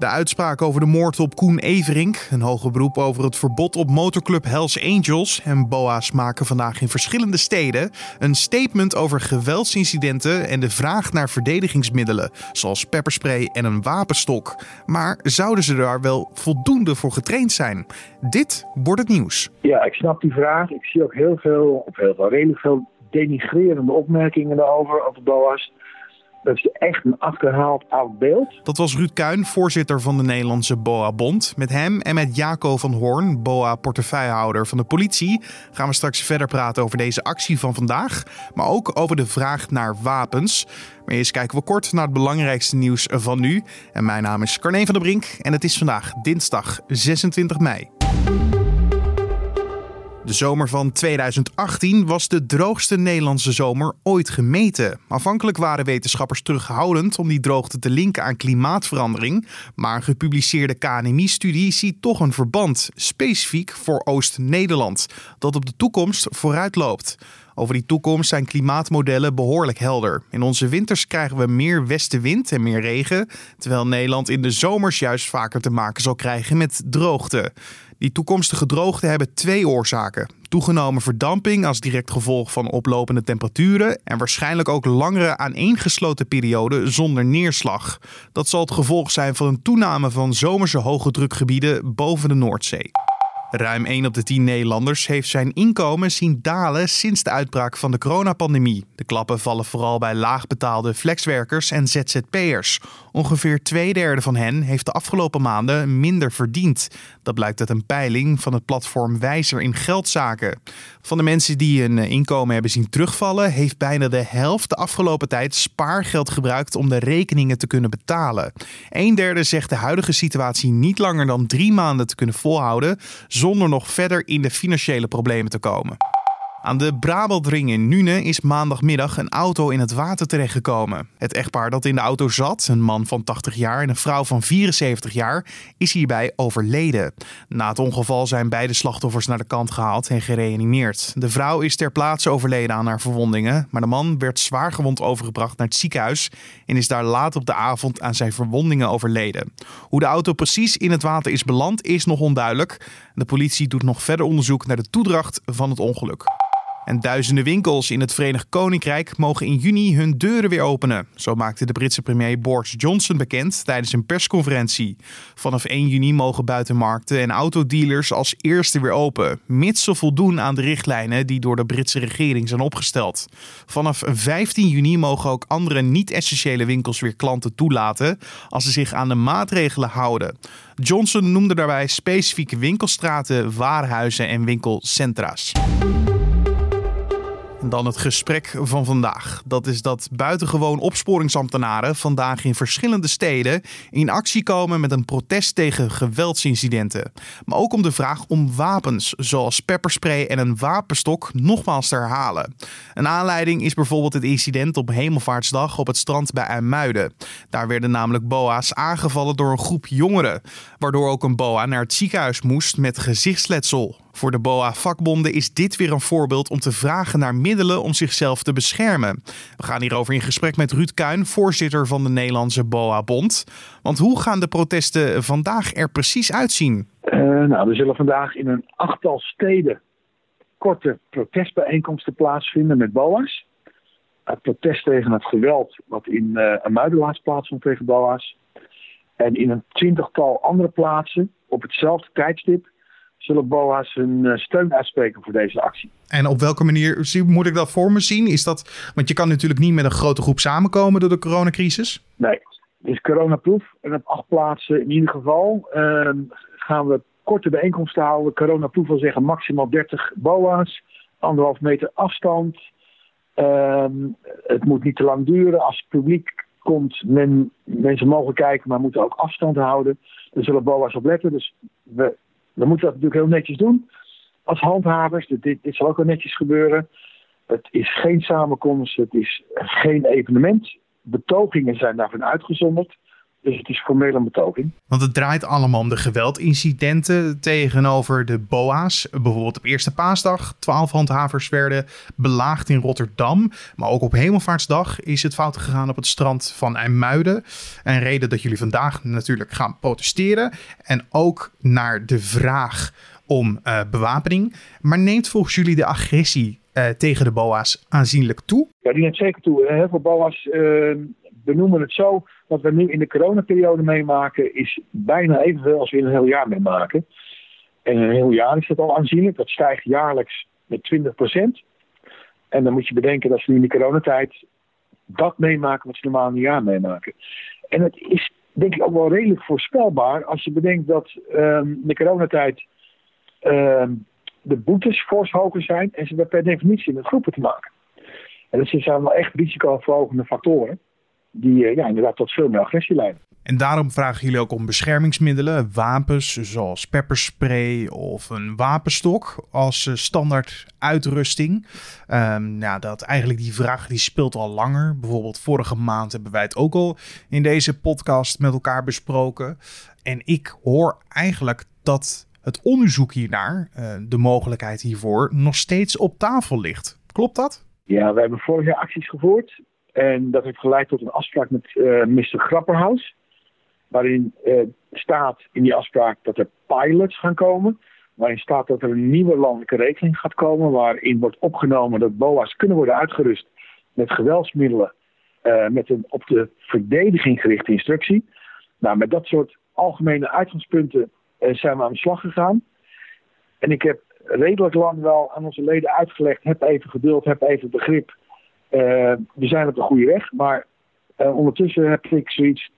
De uitspraak over de moord op Koen Everink, een hoger beroep over het verbod op motorclub Hells Angels en BOA's maken vandaag in verschillende steden een statement over geweldsincidenten en de vraag naar verdedigingsmiddelen, zoals pepperspray en een wapenstok. Maar zouden ze daar wel voldoende voor getraind zijn? Dit wordt het nieuws. Ja, ik snap die vraag. Ik zie ook heel veel, of heel veel, redelijk veel denigrerende opmerkingen daarover, over BOA's. Dat is echt een achterhaald oud beeld. Dat was Ruud Kuin, voorzitter van de Nederlandse BOA-bond. Met hem en met Jaco van Hoorn, BOA-portefeuillehouder van de politie, gaan we straks verder praten over deze actie van vandaag. Maar ook over de vraag naar wapens. Maar eerst kijken we kort naar het belangrijkste nieuws van nu. En mijn naam is Carne van der Brink en het is vandaag dinsdag 26 mei. De zomer van 2018 was de droogste Nederlandse zomer ooit gemeten. Afhankelijk waren wetenschappers terughoudend om die droogte te linken aan klimaatverandering. Maar een gepubliceerde KNMI-studie ziet toch een verband, specifiek voor Oost-Nederland, dat op de toekomst vooruitloopt. Over die toekomst zijn klimaatmodellen behoorlijk helder. In onze winters krijgen we meer westenwind en meer regen, terwijl Nederland in de zomers juist vaker te maken zal krijgen met droogte. Die toekomstige droogte hebben twee oorzaken. Toegenomen verdamping als direct gevolg van oplopende temperaturen en waarschijnlijk ook langere aaneengesloten perioden zonder neerslag. Dat zal het gevolg zijn van een toename van zomerse hoge drukgebieden boven de Noordzee. Ruim 1 op de 10 Nederlanders heeft zijn inkomen zien dalen sinds de uitbraak van de coronapandemie. De klappen vallen vooral bij laagbetaalde flexwerkers en ZZP'ers. Ongeveer twee derde van hen heeft de afgelopen maanden minder verdiend. Dat blijkt uit een peiling van het platform Wijzer in Geldzaken. Van de mensen die hun inkomen hebben zien terugvallen, heeft bijna de helft de afgelopen tijd spaargeld gebruikt om de rekeningen te kunnen betalen. Een derde zegt de huidige situatie niet langer dan drie maanden te kunnen volhouden zonder nog verder in de financiële problemen te komen. Aan de Brabantring in Nune is maandagmiddag een auto in het water terechtgekomen. Het echtpaar dat in de auto zat, een man van 80 jaar en een vrouw van 74 jaar, is hierbij overleden. Na het ongeval zijn beide slachtoffers naar de kant gehaald en gereanimeerd. De vrouw is ter plaatse overleden aan haar verwondingen, maar de man werd zwaargewond overgebracht naar het ziekenhuis en is daar laat op de avond aan zijn verwondingen overleden. Hoe de auto precies in het water is beland is nog onduidelijk. De politie doet nog verder onderzoek naar de toedracht van het ongeluk. En duizenden winkels in het Verenigd Koninkrijk mogen in juni hun deuren weer openen. Zo maakte de Britse premier Boris Johnson bekend tijdens een persconferentie. Vanaf 1 juni mogen buitenmarkten en autodealers als eerste weer open, mits ze voldoen aan de richtlijnen die door de Britse regering zijn opgesteld. Vanaf 15 juni mogen ook andere niet-essentiële winkels weer klanten toelaten als ze zich aan de maatregelen houden. Johnson noemde daarbij specifieke winkelstraten, warenhuizen en winkelcentra's. Dan het gesprek van vandaag. Dat is dat buitengewoon opsporingsambtenaren vandaag in verschillende steden in actie komen met een protest tegen geweldsincidenten. Maar ook om de vraag om wapens, zoals pepperspray en een wapenstok, nogmaals te herhalen. Een aanleiding is bijvoorbeeld het incident op Hemelvaartsdag op het strand bij IJmuiden. Daar werden namelijk boa's aangevallen door een groep jongeren, waardoor ook een boa naar het ziekenhuis moest met gezichtsletsel. Voor de BOA-vakbonden is dit weer een voorbeeld om te vragen naar middelen om zichzelf te beschermen. We gaan hierover in gesprek met Ruud Kuin, voorzitter van de Nederlandse BOA-bond. Want hoe gaan de protesten vandaag er precies uitzien? Uh, nou, er zullen vandaag in een achttal steden korte protestbijeenkomsten plaatsvinden met BOA's. Het protest tegen het geweld wat in uh, een muidenlaats plaatsvond tegen BOA's. En in een twintigtal andere plaatsen op hetzelfde tijdstip zullen BOA's hun eh, steun uitspreken voor deze actie. En op welke manier moet ik dat voor me zien? Is dat, want je kan natuurlijk niet met een grote groep samenkomen door de coronacrisis. Nee, het is coronaproof. En op acht plaatsen in ieder geval uh, gaan we korte bijeenkomsten houden. Coronaproof wil zeggen maximaal 30 BOA's, anderhalf meter afstand. Uh, het moet niet te lang duren. Als het publiek komt, men, mensen mogen kijken, maar moeten ook afstand houden. Er zullen BOA's op letten. Dus we we moeten dat natuurlijk heel netjes doen als handhavers. Dit, dit zal ook wel netjes gebeuren. Het is geen samenkomst, het is geen evenement. Betogingen zijn daarvan uitgezonderd. Dus het is formeel een betoging. Want het draait allemaal om de geweldincidenten tegenover de BOA's. Bijvoorbeeld op eerste paasdag, twaalf handhavers werden belaagd in Rotterdam. Maar ook op Hemelvaartsdag is het fout gegaan op het strand van IJmuiden. En reden dat jullie vandaag natuurlijk gaan protesteren. En ook naar de vraag om uh, bewapening. Maar neemt volgens jullie de agressie uh, tegen de BOA's aanzienlijk toe? Ja, die neemt zeker toe. Heel veel BOA's uh, benoemen het zo. Wat we nu in de coronaperiode meemaken is bijna evenveel als we in een heel jaar meemaken. En een heel jaar is dat al aanzienlijk. Dat stijgt jaarlijks met 20% En dan moet je bedenken dat ze nu in de coronatijd dat meemaken wat ze normaal in een jaar meemaken. En het is denk ik ook wel redelijk voorspelbaar als je bedenkt dat um, de coronatijd uh, de boetes fors hoger zijn en ze hebben per definitie met groepen te maken. En dat zijn wel echt risicoverhogende factoren die uh, ja, inderdaad tot veel meer agressie leiden. En daarom vragen jullie ook om beschermingsmiddelen, wapens zoals pepperspray of een wapenstok als uh, standaard uitrusting. Um, ja, dat eigenlijk die vraag die speelt al langer. Bijvoorbeeld vorige maand hebben wij het ook al in deze podcast met elkaar besproken. En ik hoor eigenlijk dat het onderzoek hiernaar, uh, de mogelijkheid hiervoor, nog steeds op tafel ligt. Klopt dat? Ja, we hebben vorig jaar acties gevoerd. En dat heeft geleid tot een afspraak met uh, Mr. Grapperhaus. Waarin uh, staat in die afspraak dat er pilots gaan komen. Waarin staat dat er een nieuwe landelijke regeling gaat komen. Waarin wordt opgenomen dat BOA's kunnen worden uitgerust met geweldsmiddelen. Uh, met een op de verdediging gerichte instructie. Nou, met dat soort algemene uitgangspunten zijn we aan de slag gegaan. En ik heb redelijk lang wel aan onze leden uitgelegd: heb even geduld, heb even begrip. Uh, we zijn op de goede weg, maar uh, ondertussen heb ik zoiets.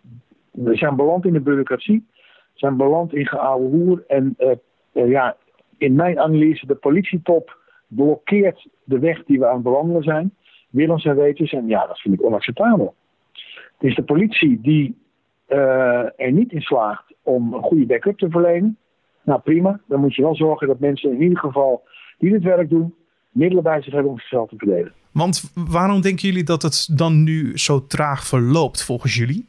We zijn beland in de bureaucratie, we zijn beland in geouwe hoer. En uh, ja, in mijn analyse, de politietop blokkeert de weg die we aan het bewandelen zijn. Willens en wetens, en ja, dat vind ik onacceptabel. Het is de politie die er niet in slaagt om een goede backup te verlenen. Nou prima, dan moet je wel zorgen dat mensen in ieder geval die dit werk doen, middelen bij zich hebben om zichzelf te verdedigen. Want waarom denken jullie dat het dan nu zo traag verloopt volgens jullie?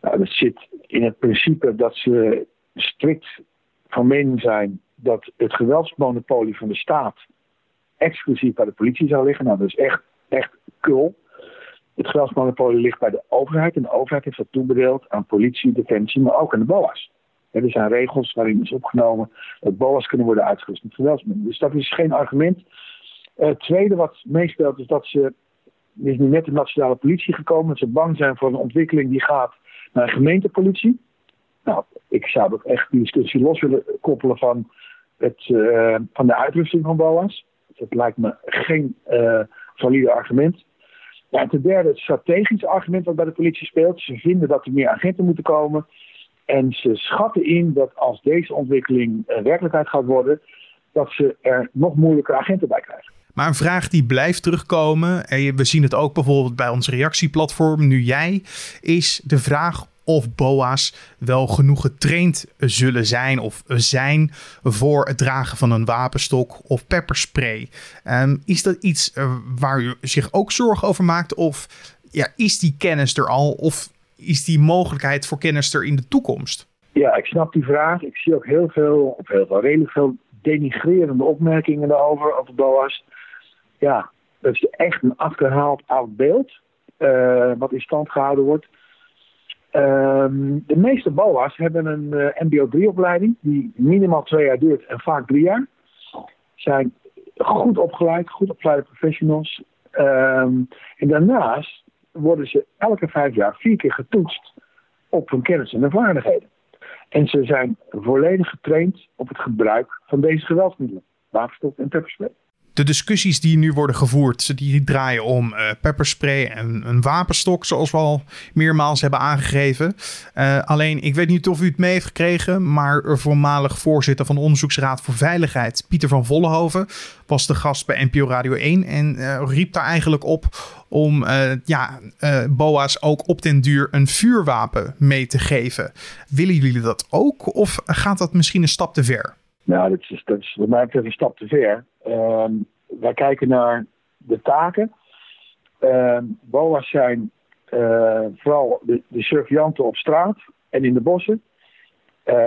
Nou, dat zit in het principe dat ze strikt van mening zijn dat het geweldsmonopolie van de staat exclusief bij de politie zou liggen. Nou, dat is echt, echt kul. Het geweldsmonopolie ligt bij de overheid en de overheid heeft dat toebedeeld aan politie, defensie, maar ook aan de BOA's. Er zijn regels waarin is opgenomen dat BOA's kunnen worden uitgerust met geweldsmiddelen. Dus dat is geen argument. Eh, het tweede wat meespeelt is dat ze. Er is nu net de nationale politie gekomen. Dat ze bang zijn voor een ontwikkeling die gaat naar gemeentepolitie. Nou, ik zou ook echt die discussie los willen koppelen van, het, uh, van de uitrusting van BOA's. Dat lijkt me geen uh, valide argument. En ten derde het strategische argument wat bij de politie speelt. Ze vinden dat er meer agenten moeten komen. En ze schatten in dat als deze ontwikkeling werkelijkheid gaat worden, dat ze er nog moeilijker agenten bij krijgen. Maar een vraag die blijft terugkomen, en we zien het ook bijvoorbeeld bij ons reactieplatform, nu jij, is de vraag of BOA's wel genoeg getraind zullen zijn of zijn voor het dragen van een wapenstok of pepperspray. Um, is dat iets uh, waar u zich ook zorgen over maakt? Of ja, is die kennis er al? Of is die mogelijkheid voor kennis er in de toekomst? Ja, ik snap die vraag. Ik zie ook heel veel, of heel veel, redelijk veel denigrerende opmerkingen daarover, over BOA's. Ja, dat is echt een achterhaald oud beeld, uh, wat in stand gehouden wordt. Um, de meeste BOA's hebben een uh, MBO 3-opleiding, die minimaal twee jaar duurt en vaak drie jaar. Zijn goed opgeleid, goed opgeleide professionals. Um, en daarnaast worden ze elke vijf jaar vier keer getoetst op hun kennis en vaardigheden. En ze zijn volledig getraind op het gebruik van deze geweldsmiddelen, wapenstok en pepperspray de discussies die nu worden gevoerd, die draaien om uh, pepperspray en een wapenstok, zoals we al meermaals hebben aangegeven. Uh, alleen, ik weet niet of u het mee heeft gekregen, maar voormalig voorzitter van de Onderzoeksraad voor Veiligheid, Pieter van Vollenhoven, was de gast bij NPO Radio 1 en uh, riep daar eigenlijk op om ja, BOA's ook op den duur een vuurwapen mee te geven. Willen jullie dat ook of gaat dat misschien een stap te ver? Nou, dat is, dat is wat mij een stap te ver. Uh, wij kijken naar de taken. Uh, BOA's zijn vooral de, de surveillanten op straat en in de bossen,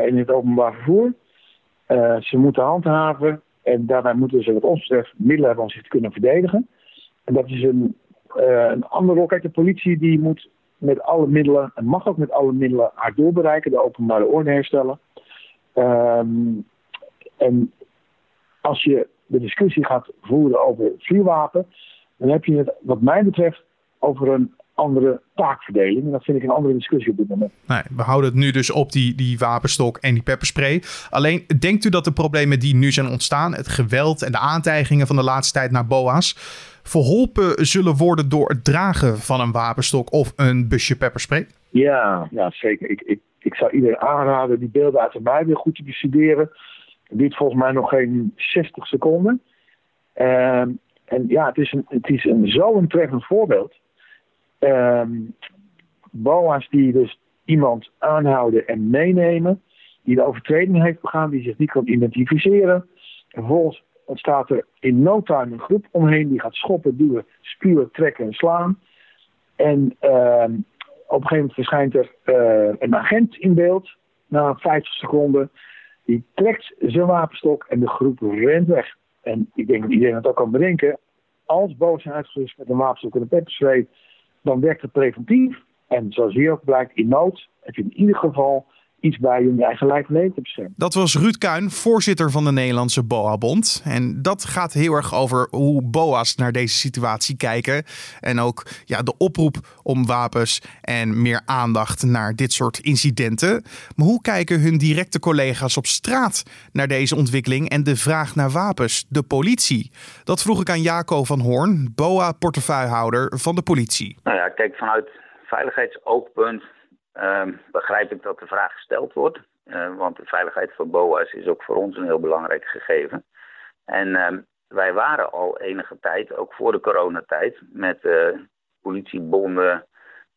in het openbaar vervoer. ze moeten handhaven en daarbij moeten ze wat ons betreft middelen hebben om zich te kunnen verdedigen. En dat is een, een andere rol. Kijk, de politie die moet met alle middelen, en mag ook met alle middelen, haar doel bereiken, de openbare orde herstellen. Ehm, en als je de discussie gaat voeren over vuurwapen, dan heb je het, wat mij betreft, over een andere taakverdeling. En dat vind ik een andere discussie op dit moment. Nee, we houden het nu dus op die, die wapenstok en die pepperspray. Alleen, denkt u dat de problemen die nu zijn ontstaan, het geweld en de aantijgingen van de laatste tijd naar BOA's, verholpen zullen worden door het dragen van een wapenstok of een busje pepperspray? Ja, ja zeker. Ik, ik, ik zou iedereen aanraden die beelden uit de mij weer goed te bestuderen. Duurt volgens mij nog geen 60 seconden. Ehm, en ja, het is, een, het is een, zo'n treffend voorbeeld. Um, BOA's die dus iemand aanhouden en meenemen, die de overtreding heeft begaan, die zich niet kan identificeren. En vervolgens ontstaat er in no time een groep omheen die gaat schoppen, duwen, spuwen, trekken en slaan. En uh, op een gegeven moment verschijnt er uh, een agent in beeld, na 50 seconden. Die trekt zijn wapenstok en de groep rent weg. En ik denk dat iedereen het ook kan bedenken. Als boos uitgerust met een wapenstok en een pepperspray, dan werkt het preventief. En zoals hier ook blijkt, in nood heb je in ieder geval iets bij je om je eigen lijf leven te beschermen. Dat was Ruud Kuin, voorzitter van de Nederlandse BOA-bond. En dat gaat heel erg over hoe BOA's naar deze situatie kijken. En ook ja, de oproep om wapens en meer aandacht naar dit soort incidenten. Maar hoe kijken hun directe collega's op straat naar deze ontwikkeling en de vraag naar wapens, de politie? Dat vroeg ik aan Jaco van Hoorn, BOA-portefeuillehouder van de politie. Nou ja, kijk, vanuit veiligheidsoogpunt begrijp ik dat de vraag gesteld wordt. Uh, want de veiligheid van BOA's is ook voor ons een heel belangrijk gegeven. En uh, wij waren al enige tijd, ook voor de coronatijd, met uh, politiebonden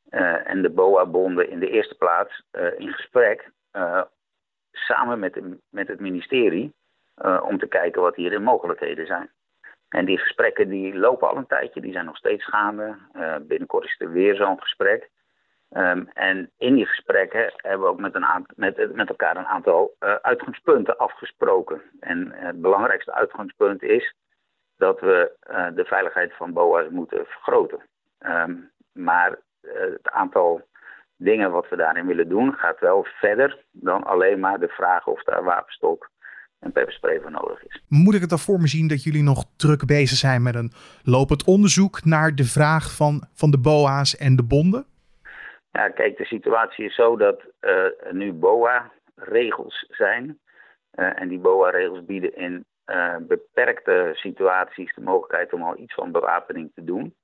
eh, en de BOA-bonden in de eerste plaats in gesprek. samen met, met het ministerie. om te kijken wat hier de mogelijkheden zijn. En die gesprekken die lopen al een tijdje, die zijn nog steeds gaande. binnenkort is er weer zo'n gesprek. Um, en in die gesprekken hebben we ook met, een met, met elkaar een aantal uh, uitgangspunten afgesproken. En uh, het belangrijkste uitgangspunt is dat we uh, de veiligheid van BOA's moeten vergroten. Um, maar het aantal dingen wat we daarin willen doen gaat wel verder dan alleen maar de vraag of daar wapenstok en pepperspray voor nodig is. Moet ik het dan voor me zien dat jullie nog druk bezig zijn met een lopend onderzoek naar de vraag van, van de BOA's en de bonden? Ja, kijk, de situatie is zo dat uh, nu BOA-regels zijn. Uh, en die BOA-regels bieden in uh, beperkte situaties de mogelijkheid om al iets van bewapening te doen.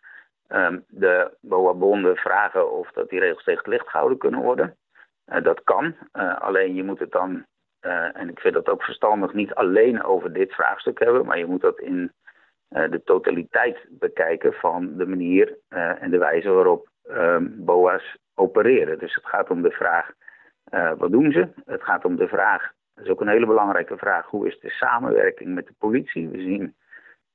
Um, de BOA-bonden vragen of dat die regels tegen het licht gehouden kunnen worden. dat kan, alleen je moet het dan, en ik vind dat ook verstandig, niet alleen over dit vraagstuk hebben, maar je moet dat in de totaliteit bekijken van de manier en de wijze waarop um, BOA's opereren. Dus het gaat om de vraag, uh, wat doen ze? Het gaat om de vraag, dat is ook een hele belangrijke vraag, hoe is de samenwerking met de politie? We zien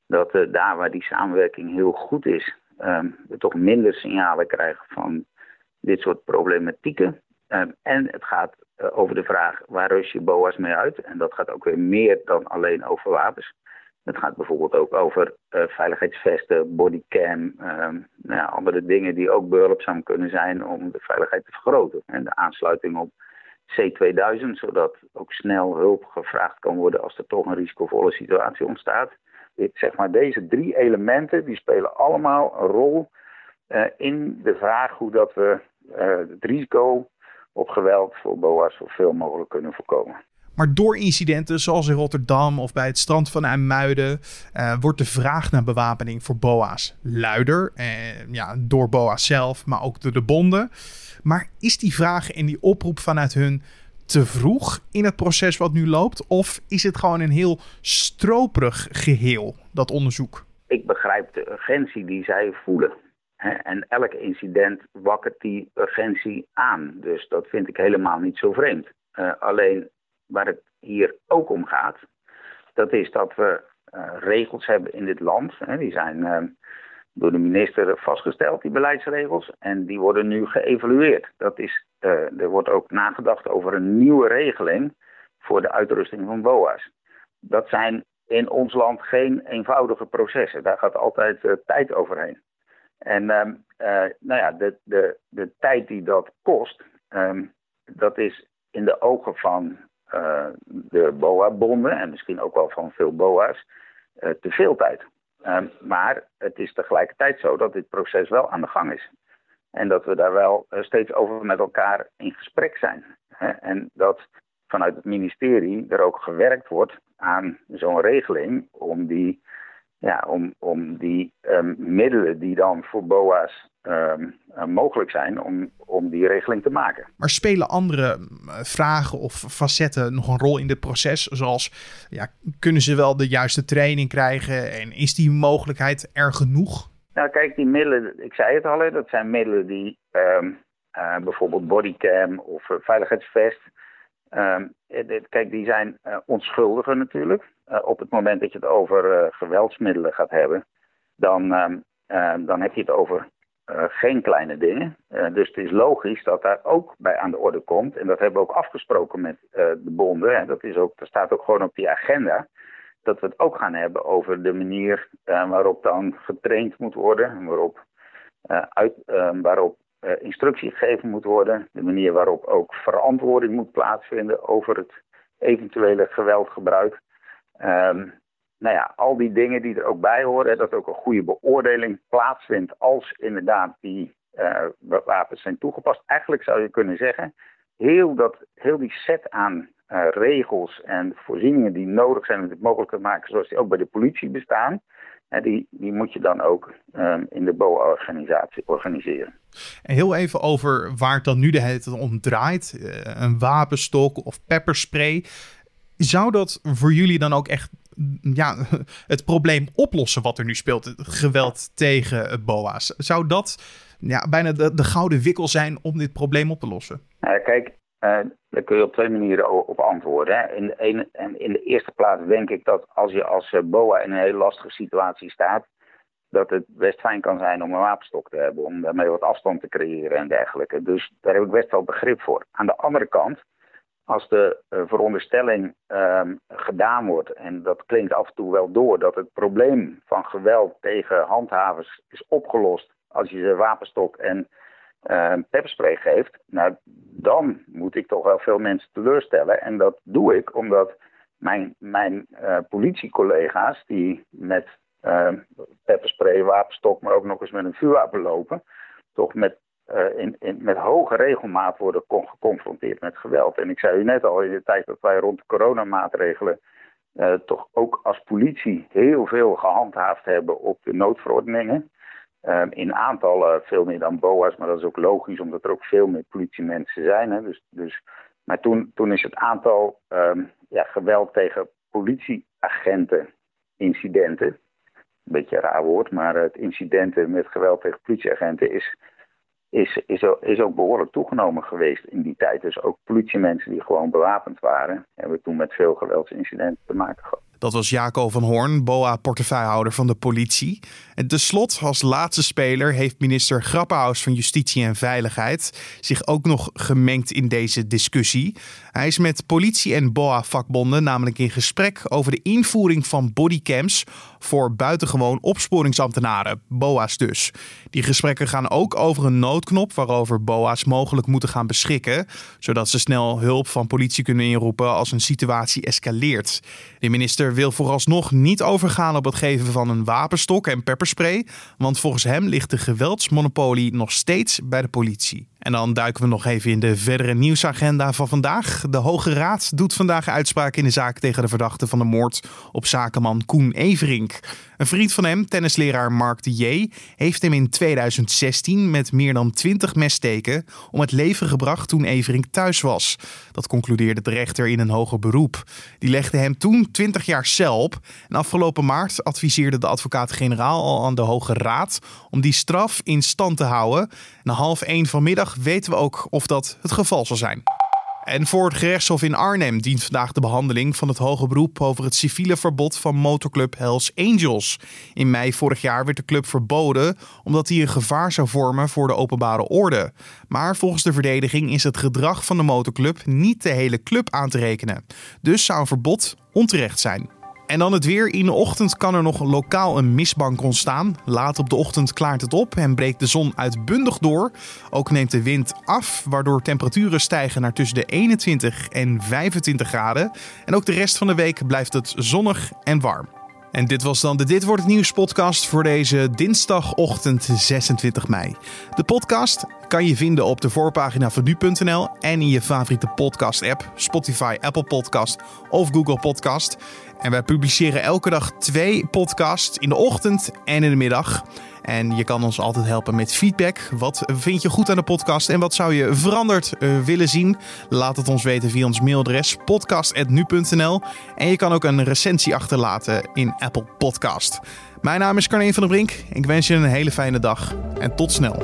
dat uh, daar waar die samenwerking heel goed is, um, we toch minder signalen krijgen van dit soort problematieken. Um, en het gaat uh, over de vraag, waar rust je BOA's mee uit? En dat gaat ook weer meer dan alleen over wapens. Het gaat bijvoorbeeld ook over uh, veiligheidsvesten, bodycam, um, nou ja, andere dingen die ook behulpzaam kunnen zijn om de veiligheid te vergroten. En de aansluiting op C2000, zodat ook snel hulp gevraagd kan worden als er toch een risicovolle situatie ontstaat. Dit, zeg maar, deze drie elementen die spelen allemaal een rol uh, in de vraag hoe dat we het risico op geweld voor BOA's zoveel mogelijk kunnen voorkomen. Maar door incidenten zoals in Rotterdam of bij het strand van IJmuiden uh, wordt de vraag naar bewapening voor BOA's luider. Uh, ja, door BOA's zelf, maar ook door de bonden. Maar is die vraag en die oproep vanuit hun te vroeg in het proces wat nu loopt? Of is het gewoon een heel stroperig geheel, dat onderzoek? Ik begrijp de urgentie die zij voelen. En elk incident wakkert die urgentie aan. Dus dat vind ik helemaal niet zo vreemd. Uh, alleen waar het hier ook om gaat, dat is dat we uh, regels hebben in dit land. Hè, die zijn uh, door de minister vastgesteld, die beleidsregels. En die worden nu geëvalueerd. Dat is, er wordt ook nagedacht over een nieuwe regeling voor de uitrusting van BOA's. Dat zijn in ons land geen eenvoudige processen. Daar gaat altijd tijd overheen. En uh, nou ja, de, de, de tijd die dat kost, um, dat is in de ogen van de BOA-bonden en misschien ook wel van veel BOA's te veel tijd. Um, maar het is tegelijkertijd zo dat dit proces wel aan de gang is. En dat we daar wel steeds over met elkaar in gesprek zijn. En dat vanuit het ministerie er ook gewerkt wordt aan zo'n regeling om die, ja, om, om die um, middelen die dan voor BOA's um, uh, mogelijk zijn, om, om die regeling te maken. Maar spelen andere vragen of facetten nog een rol in dit proces? Zoals ja, kunnen ze wel de juiste training krijgen en is die mogelijkheid er genoeg? Nou, kijk, die middelen, ik zei het al, dat zijn middelen die um, uh, bijvoorbeeld bodycam of uh, veiligheidsvest Ehm, eh, kijk, die zijn uh, onschuldiger natuurlijk. Uh, op het moment dat je het over geweldsmiddelen gaat hebben, dan, ehm, dan heb je het over geen kleine dingen. dus het is logisch dat daar ook bij aan de orde komt. En dat hebben we ook afgesproken met de bonden. En dat, is ook, dat staat ook gewoon op die agenda. Dat we het ook gaan hebben over de manier waarop dan getraind moet worden. En waarop, uit, waarop instructie gegeven moet worden. De manier waarop ook verantwoording moet plaatsvinden over het eventuele geweldgebruik. Um, nou ja, al die dingen die er ook bij horen, dat ook een goede beoordeling plaatsvindt als inderdaad die uh, wapens zijn toegepast. Eigenlijk zou je kunnen zeggen, heel, dat, heel die set aan uh, regels en voorzieningen die nodig zijn om dit mogelijk te maken, zoals die ook bij de politie bestaan, die, die moet je dan ook um, in de BOA-organisatie organiseren. En heel even over waar het dan nu de hele om draait. Uh, een wapenstok of pepperspray. Zou dat voor jullie dan ook echt ja, het probleem oplossen wat er nu speelt? Het geweld tegen BOA's. Zou dat ja, bijna de, de gouden wikkel zijn om dit probleem op te lossen? Nou, kijk, daar kun je op twee manieren op antwoorden. In, de ene, en in de eerste plaats denk ik dat als je als eh, BOA in een hele lastige situatie staat, dat het best fijn kan zijn om een wapenstok te hebben, om daarmee wat afstand te creëren en dergelijke. Dus daar heb ik best wel begrip voor. Aan de andere kant, als de uh, veronderstelling um, gedaan wordt, en dat klinkt af en toe wel door, dat het probleem van geweld tegen handhavers is opgelost als je ze wapenstok en uh, pepperspray geeft, nou, dan moet ik toch wel veel mensen teleurstellen. En dat doe ik omdat mijn, mijn uh, politiecollega's die met uh, pepperspray, wapenstok, maar ook nog eens met een vuurwapen lopen, toch met, in, in, met hoge regelmaat worden geconfronteerd met geweld. En ik zei u net al in de tijd dat wij rond de coronamaatregelen toch ook als politie heel veel gehandhaafd hebben op de noodverordeningen. Um, in aantallen veel meer dan BOA's, maar dat is ook logisch omdat er ook veel meer politiemensen zijn. Hè. Dus, dus, maar toen, toen is het aantal um, ja, geweld tegen politieagenten, incidenten, een beetje een raar woord, maar het incidenten met geweld tegen politieagenten is, is, is, is ook behoorlijk toegenomen geweest in die tijd. Dus ook politiemensen die gewoon bewapend waren, hebben toen met veel geweldsincidenten te maken gehad. Dat was Jaco van Hoorn, BOA-portefeuillehouder van de politie. En tenslotte, als laatste speler, heeft minister Grappenhaus van Justitie en Veiligheid zich ook nog gemengd in deze discussie. Hij is met politie en BOA-vakbonden namelijk in gesprek over de invoering van bodycams voor buitengewoon opsporingsambtenaren, BOA's dus. Die gesprekken gaan ook over een noodknop waarover BOA's mogelijk moeten gaan beschikken, zodat ze snel hulp van politie kunnen inroepen als een situatie escaleert. De minister wil vooralsnog niet overgaan op het geven van een wapenstok en pepperspray, want volgens hem ligt de geweldsmonopolie nog steeds bij de politie. En dan duiken we nog even in de verdere nieuwsagenda van vandaag. De Hoge Raad doet vandaag uitspraak in de zaak tegen de verdachte van de moord op zakenman Koen Everink. Een vriend van hem, tennisleraar Mark de J, heeft hem in 2016 met meer dan 20 messteken om het leven gebracht toen Everink thuis was. Dat concludeerde de rechter in een hoger beroep. Die legde hem toen 20 jaar cel op. En afgelopen maart adviseerde de advocaat-generaal al aan de Hoge Raad om die straf in stand te houden. Na half één vanmiddag weten we ook of dat het geval zal zijn. En voor het gerechtshof in Arnhem dient vandaag de behandeling van het hoge beroep over het civiele verbod van motorclub Hells Angels. In mei vorig jaar werd de club verboden omdat hij een gevaar zou vormen voor de openbare orde. Maar volgens de verdediging is het gedrag van de motorclub niet de hele club aan te rekenen. Dus zou een verbod onterecht zijn. En dan het weer. In de ochtend kan er nog lokaal een mistbank ontstaan. Later op de ochtend klaart het op en breekt de zon uitbundig door. Ook neemt de wind af, waardoor temperaturen stijgen naar tussen de 21 en 25 graden. En ook de rest van de week blijft het zonnig en warm. En dit was dan de Dit Wordt Het Nieuws podcast voor deze dinsdagochtend 26 mei. De podcast kan je vinden op de voorpagina van nu.nl en in je favoriete podcast app, Spotify, Apple Podcast of Google Podcast. En wij publiceren elke dag twee podcasts in de ochtend en in de middag. En je kan ons altijd helpen met feedback. Wat vind je goed aan de podcast en wat zou je veranderd uh, willen zien? Laat het ons weten via ons mailadres podcast.nu.nl. En je kan ook een recensie achterlaten in Apple Podcast. Mijn naam is Carne van der Brink. Ik wens je een hele fijne dag en tot snel.